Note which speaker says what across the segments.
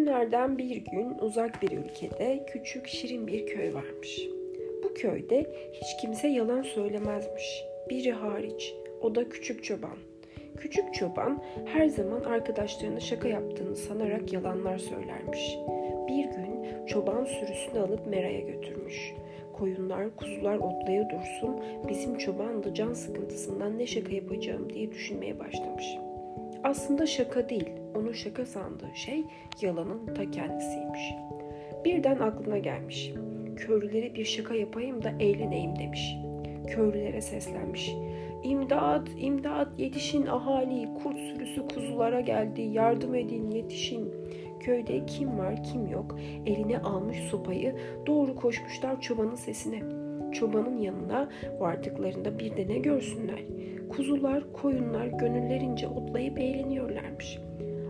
Speaker 1: Günlerden bir gün uzak bir ülkede küçük şirin bir köy varmış. Bu köyde hiç kimse yalan söylemezmiş. Biri hariç, o da küçük çoban. Küçük çoban her zaman arkadaşlarına şaka yaptığını sanarak yalanlar söylermiş. Bir gün çoban sürüsünü alıp meraya götürmüş. Koyunlar, kuzular otlaya dursun, bizim çoban da can sıkıntısından ne şaka yapacağım diye düşünmeye başlamış. Aslında şaka değil, onun şaka sandığı şey yalanın ta kendisiymiş. Birden aklına gelmiş. Köylülere bir şaka yapayım da eğleneyim demiş. Köylülere seslenmiş. İmdat, imdat, yetişin ahali, kurt sürüsü kuzulara geldi, yardım edin, yetişin. Köyde kim var kim yok eline almış sopayı doğru koşmuşlar çobanın sesine. Çobanın yanına vardıklarında bir de ne görsünler. Kuzular, koyunlar gönüllerince otlayıp eğleniyorlarmış.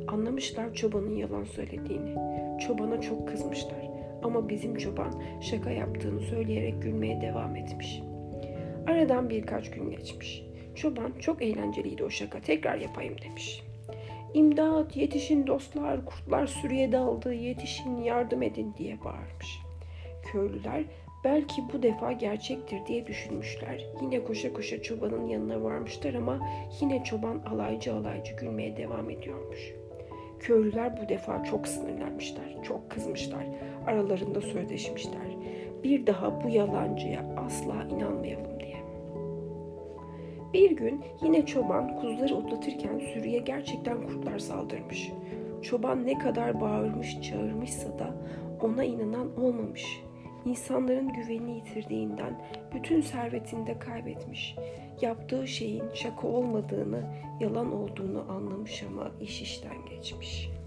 Speaker 1: Anlamışlar çobanın yalan söylediğini. Çobana çok kızmışlar. Ama bizim çoban şaka yaptığını söyleyerek gülmeye devam etmiş. Aradan birkaç gün geçmiş. Çoban çok eğlenceliydi o şaka tekrar yapayım demiş. İmdat yetişin dostlar kurtlar sürüye daldı yetişin yardım edin diye bağırmış. Köylüler belki bu defa gerçektir diye düşünmüşler. Yine koşa koşa çobanın yanına varmışlar ama yine çoban alaycı alaycı gülmeye devam ediyormuş. Köylüler bu defa çok sinirlenmişler, çok kızmışlar. Aralarında sözleşmişler. Bir daha bu yalancıya asla inanmayalım diye. Bir gün yine çoban kuzuları otlatırken sürüye gerçekten kurtlar saldırmış. Çoban ne kadar bağırmış çağırmışsa da ona inanan olmamış. İnsanların güvenini yitirdiğinden bütün servetini de kaybetmiş. Yaptığı şeyin şaka olmadığını, yalan olduğunu anlamış ama iş işten geçmiş.''